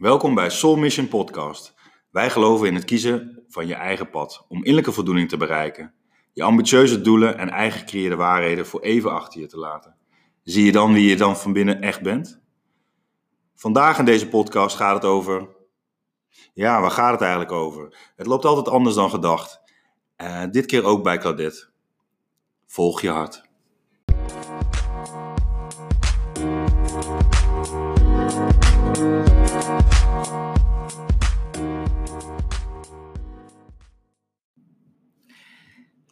Welkom bij Soul Mission Podcast. Wij geloven in het kiezen van je eigen pad om innerlijke voldoening te bereiken. Je ambitieuze doelen en eigen gecreëerde waarheden voor even achter je te laten. Zie je dan wie je dan van binnen echt bent? Vandaag in deze podcast gaat het over. Ja, waar gaat het eigenlijk over? Het loopt altijd anders dan gedacht. Uh, dit keer ook bij Claudette. Volg je hart.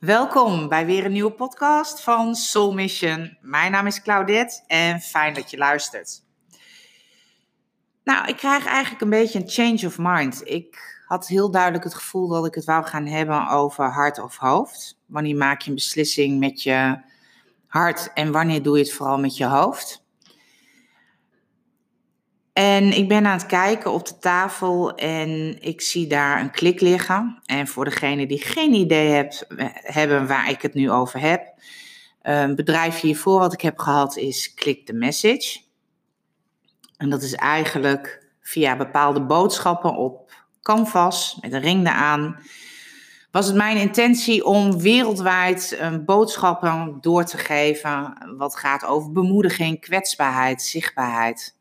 Welkom bij weer een nieuwe podcast van Soul Mission. Mijn naam is Claudette en fijn dat je luistert. Nou, ik krijg eigenlijk een beetje een change of mind. Ik had heel duidelijk het gevoel dat ik het wou gaan hebben over hart of hoofd. Wanneer maak je een beslissing met je hart en wanneer doe je het vooral met je hoofd? En ik ben aan het kijken op de tafel en ik zie daar een klik liggen. En voor degene die geen idee hebt, hebben waar ik het nu over heb. Een bedrijf hiervoor wat ik heb gehad is Click the Message. En dat is eigenlijk via bepaalde boodschappen op canvas met een ring eraan. Was het mijn intentie om wereldwijd een boodschappen door te geven wat gaat over bemoediging, kwetsbaarheid, zichtbaarheid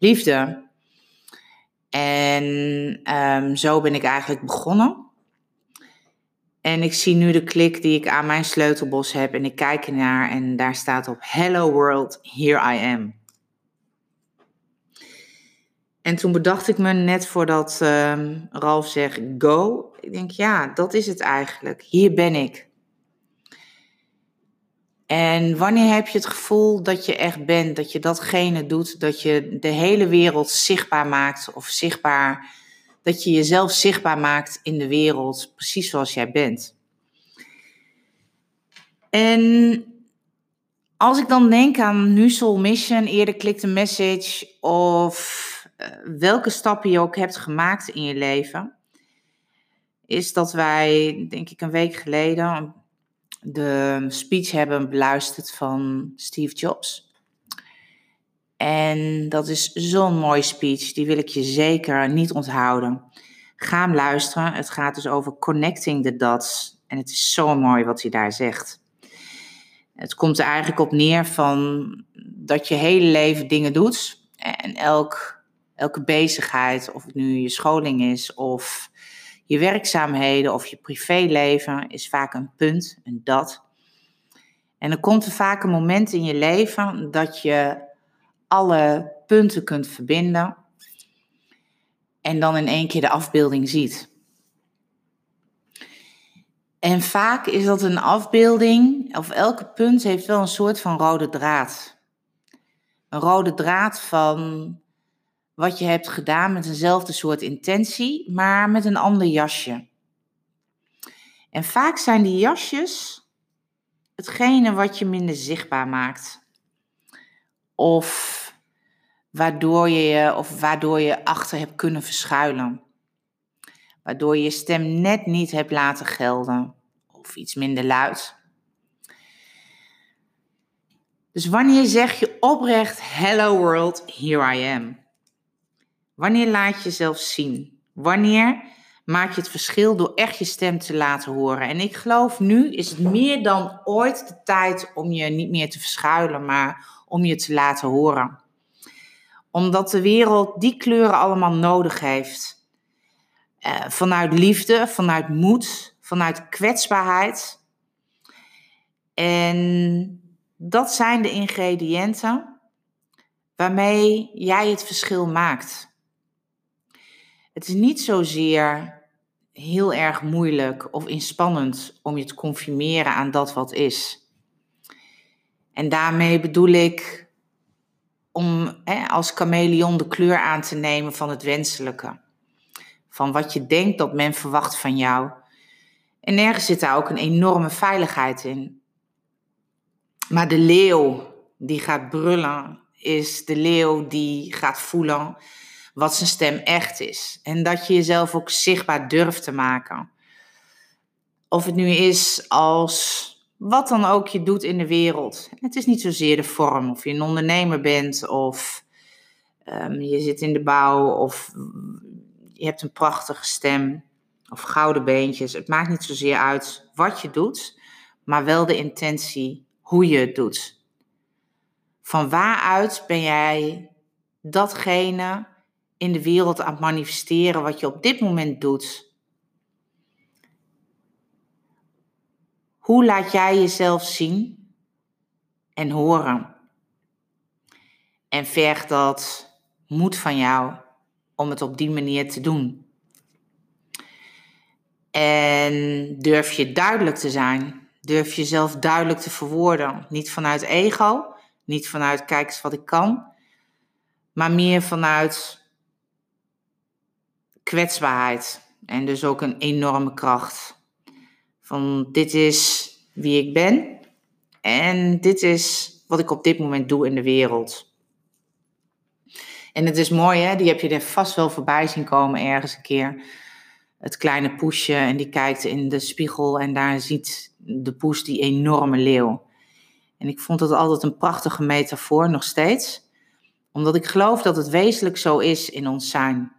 liefde. En um, zo ben ik eigenlijk begonnen. En ik zie nu de klik die ik aan mijn sleutelbos heb en ik kijk ernaar en daar staat op Hello World, here I am. En toen bedacht ik me net voordat um, Ralf zegt go, ik denk ja, dat is het eigenlijk. Hier ben ik. En wanneer heb je het gevoel dat je echt bent, dat je datgene doet, dat je de hele wereld zichtbaar maakt of zichtbaar, dat je jezelf zichtbaar maakt in de wereld, precies zoals jij bent. En als ik dan denk aan nu Soul Mission, eerder klik de message of uh, welke stappen je ook hebt gemaakt in je leven, is dat wij, denk ik een week geleden, de speech hebben beluisterd van Steve Jobs. En dat is zo'n mooie speech, die wil ik je zeker niet onthouden. Ga hem luisteren. Het gaat dus over connecting the dots. En het is zo mooi wat hij daar zegt. Het komt er eigenlijk op neer van dat je hele leven dingen doet. En elk, elke bezigheid, of het nu je scholing is of je werkzaamheden of je privéleven is vaak een punt, een dat. En er komt er vaak een moment in je leven dat je alle punten kunt verbinden en dan in één keer de afbeelding ziet. En vaak is dat een afbeelding, of elke punt heeft wel een soort van rode draad. Een rode draad van wat je hebt gedaan met eenzelfde soort intentie, maar met een ander jasje. En vaak zijn die jasjes hetgene wat je minder zichtbaar maakt. Of waardoor je, of waardoor je achter hebt kunnen verschuilen. Waardoor je je stem net niet hebt laten gelden. Of iets minder luid. Dus wanneer zeg je oprecht Hello world, here I am. Wanneer laat je jezelf zien? Wanneer maak je het verschil door echt je stem te laten horen? En ik geloof nu is het meer dan ooit de tijd om je niet meer te verschuilen, maar om je te laten horen. Omdat de wereld die kleuren allemaal nodig heeft. Uh, vanuit liefde, vanuit moed, vanuit kwetsbaarheid. En dat zijn de ingrediënten waarmee jij het verschil maakt. Het is niet zozeer heel erg moeilijk of inspannend om je te conformeren aan dat wat is. En daarmee bedoel ik om hè, als chameleon de kleur aan te nemen van het wenselijke. Van wat je denkt dat men verwacht van jou. En ergens zit daar ook een enorme veiligheid in. Maar de leeuw die gaat brullen, is de leeuw die gaat voelen wat zijn stem echt is. En dat je jezelf ook zichtbaar durft te maken. Of het nu is als wat dan ook je doet in de wereld. Het is niet zozeer de vorm, of je een ondernemer bent of Ehm, je zit in de bouw of je hebt een prachtige stem of gouden beentjes. Het maakt niet zozeer uit wat je doet, maar wel de intentie hoe je het doet. Van waaruit ben jij datgene in de wereld aan het manifesteren wat je op dit moment doet? Hoe laat jij jezelf zien en horen? En vergt dat moed van jou om het op die manier te doen? En durf je duidelijk te zijn? Durf jezelf duidelijk te verwoorden? Niet vanuit ego, niet vanuit kijk eens wat ik kan, maar meer vanuit kwetsbaarheid en dus ook een enorme kracht. Van dit is wie ik ben en dit is wat ik op dit moment doe in de wereld. En het is mooi, hè? Die heb je er vast wel voorbij zien komen ergens een keer. Het kleine poesje en die kijkt in de spiegel en daar ziet de poes die enorme leeuw. En ik vond het altijd een prachtige metafoor, nog steeds. Omdat ik geloof dat het wezenlijk zo is in ons zijn.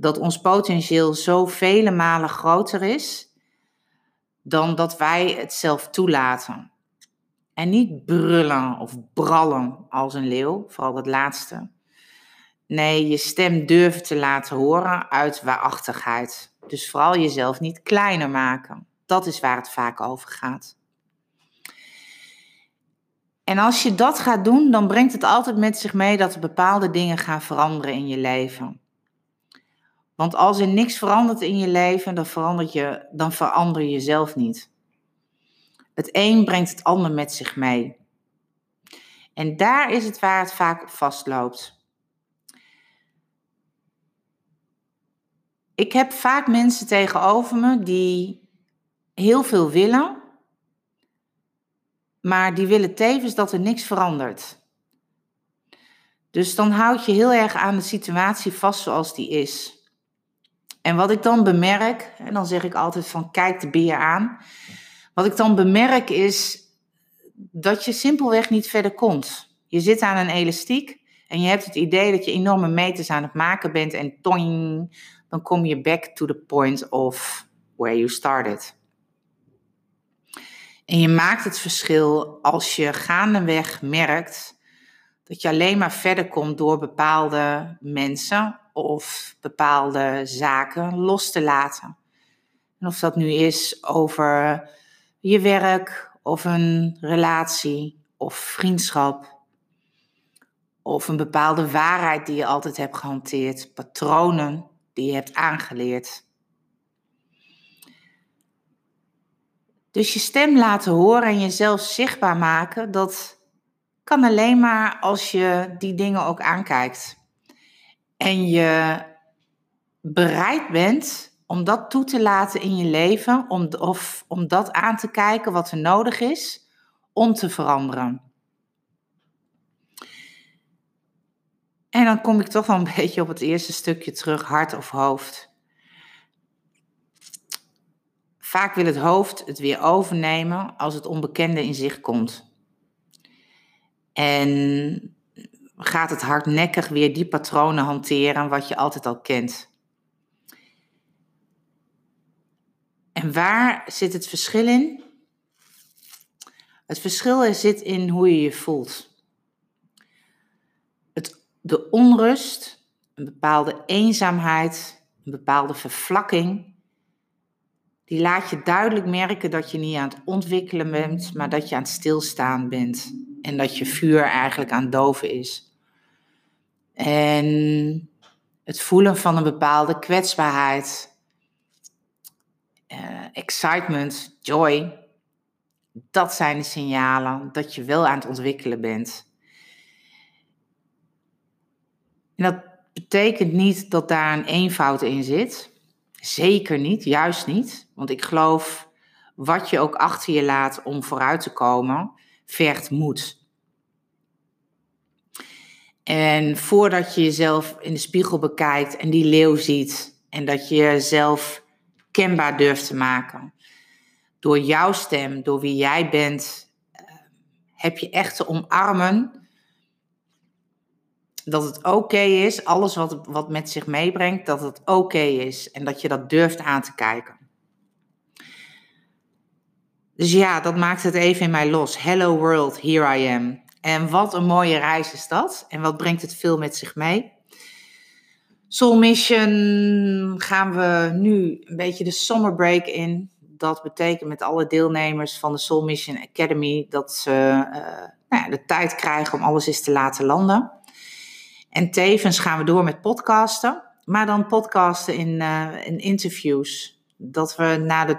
Dat ons potentieel zo vele malen groter is dan dat wij het zelf toelaten. En niet brullen of brallen als een leeuw, vooral dat laatste. Nee, je stem durven te laten horen uit waarachtigheid. Dus vooral jezelf niet kleiner maken. Dat is waar het vaak over gaat. En als je dat gaat doen, dan brengt het altijd met zich mee dat er bepaalde dingen gaan veranderen in je leven. Want als er niks verandert in je leven, dan, verandert je, dan verander je jezelf niet. Het een brengt het ander met zich mee. En daar is het waar het vaak op vastloopt. Ik heb vaak mensen tegenover me die heel veel willen, maar die willen tevens dat er niks verandert. Dus dan houd je heel erg aan de situatie vast zoals die is. En wat ik dan bemerk, en dan zeg ik altijd van kijk de beer aan. Wat ik dan bemerk is dat je simpelweg niet verder komt. Je zit aan een elastiek en je hebt het idee dat je enorme meters aan het maken bent en toing, dan kom je back to the point of where you started. En je maakt het verschil als je gaandeweg merkt dat je alleen maar verder komt door bepaalde mensen of bepaalde zaken los te laten. En of dat nu is over je werk of een relatie of vriendschap of een bepaalde waarheid die je altijd hebt gehanteerd, patronen die je hebt aangeleerd. Dus je stem laten horen en jezelf zichtbaar maken, dat kan alleen maar als je die dingen ook aankijkt. En je bereid bent om dat toe te laten in je leven, om, of om dat aan te kijken wat er nodig is om te veranderen. En dan kom ik toch wel een beetje op het eerste stukje terug, hart of hoofd. Vaak wil het hoofd het weer overnemen als het onbekende in zich komt. En gaat het hardnekkig weer die patronen hanteren wat je altijd al kent. En waar zit het verschil in? Het verschil zit in hoe je je voelt. Het, de onrust, een bepaalde eenzaamheid, een bepaalde vervlakking, die laat je duidelijk merken dat je niet aan het ontwikkelen bent, maar dat je aan het stilstaan bent. En dat je vuur eigenlijk aan doven is. En het voelen van een bepaalde kwetsbaarheid, uh, excitement, joy, dat zijn de signalen dat je wel aan het ontwikkelen bent. En dat betekent niet dat daar een eenvoud in zit. Zeker niet, juist niet. Want ik geloof, wat je ook achter je laat om vooruit te komen, vergt moed. En voordat je jezelf in de spiegel bekijkt en die leeuw ziet en dat je jezelf kenbaar durft te maken, door jouw stem, door wie jij bent, eh, heb je echt te omarmen dat het oké is, alles wat, wat met zich meebrengt, dat het oké is. En dat je dat durft aan te kijken. Dus ja, dat maakt het even in mij los. Hello world, here I am. En wat een mooie reis is dat. En wat brengt het veel met zich mee. Soul Mission gaan we nu een beetje de summer break in. Dat betekent met alle deelnemers van de Soul Mission Academy dat ze uh, nou ja, de tijd krijgen om alles eens te laten landen. En tevens gaan we door met podcasten. Maar dan podcasten in, uh, in interviews. Dat we naar de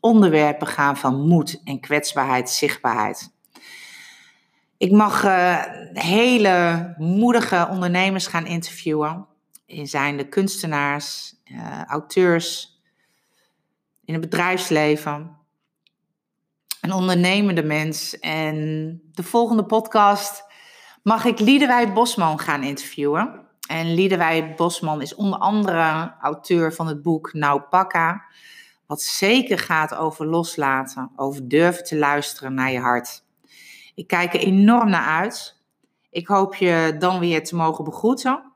onderwerpen gaan van moed en kwetsbaarheid, zichtbaarheid. Ik mag uh, hele moedige ondernemers gaan interviewen. Zijn de kunstenaars, uh, auteurs, in het bedrijfsleven, een ondernemende mens. En de volgende podcast mag ik Liedewij Bosman gaan interviewen. En Liedewij Bosman is onder andere auteur van het boek Nou Pakka. Wat zeker gaat over loslaten, over durven te luisteren naar je hart. Ik kijk er enorm naar uit. Ik hoop je dan weer te mogen begroeten.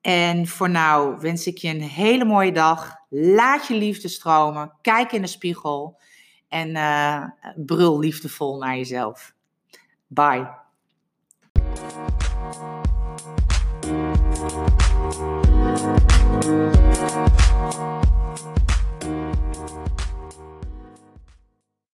En voor nu wens ik je een hele mooie dag. Laat je liefde stromen. Kijk in de spiegel. En eh, brul liefdevol naar jezelf. Bye.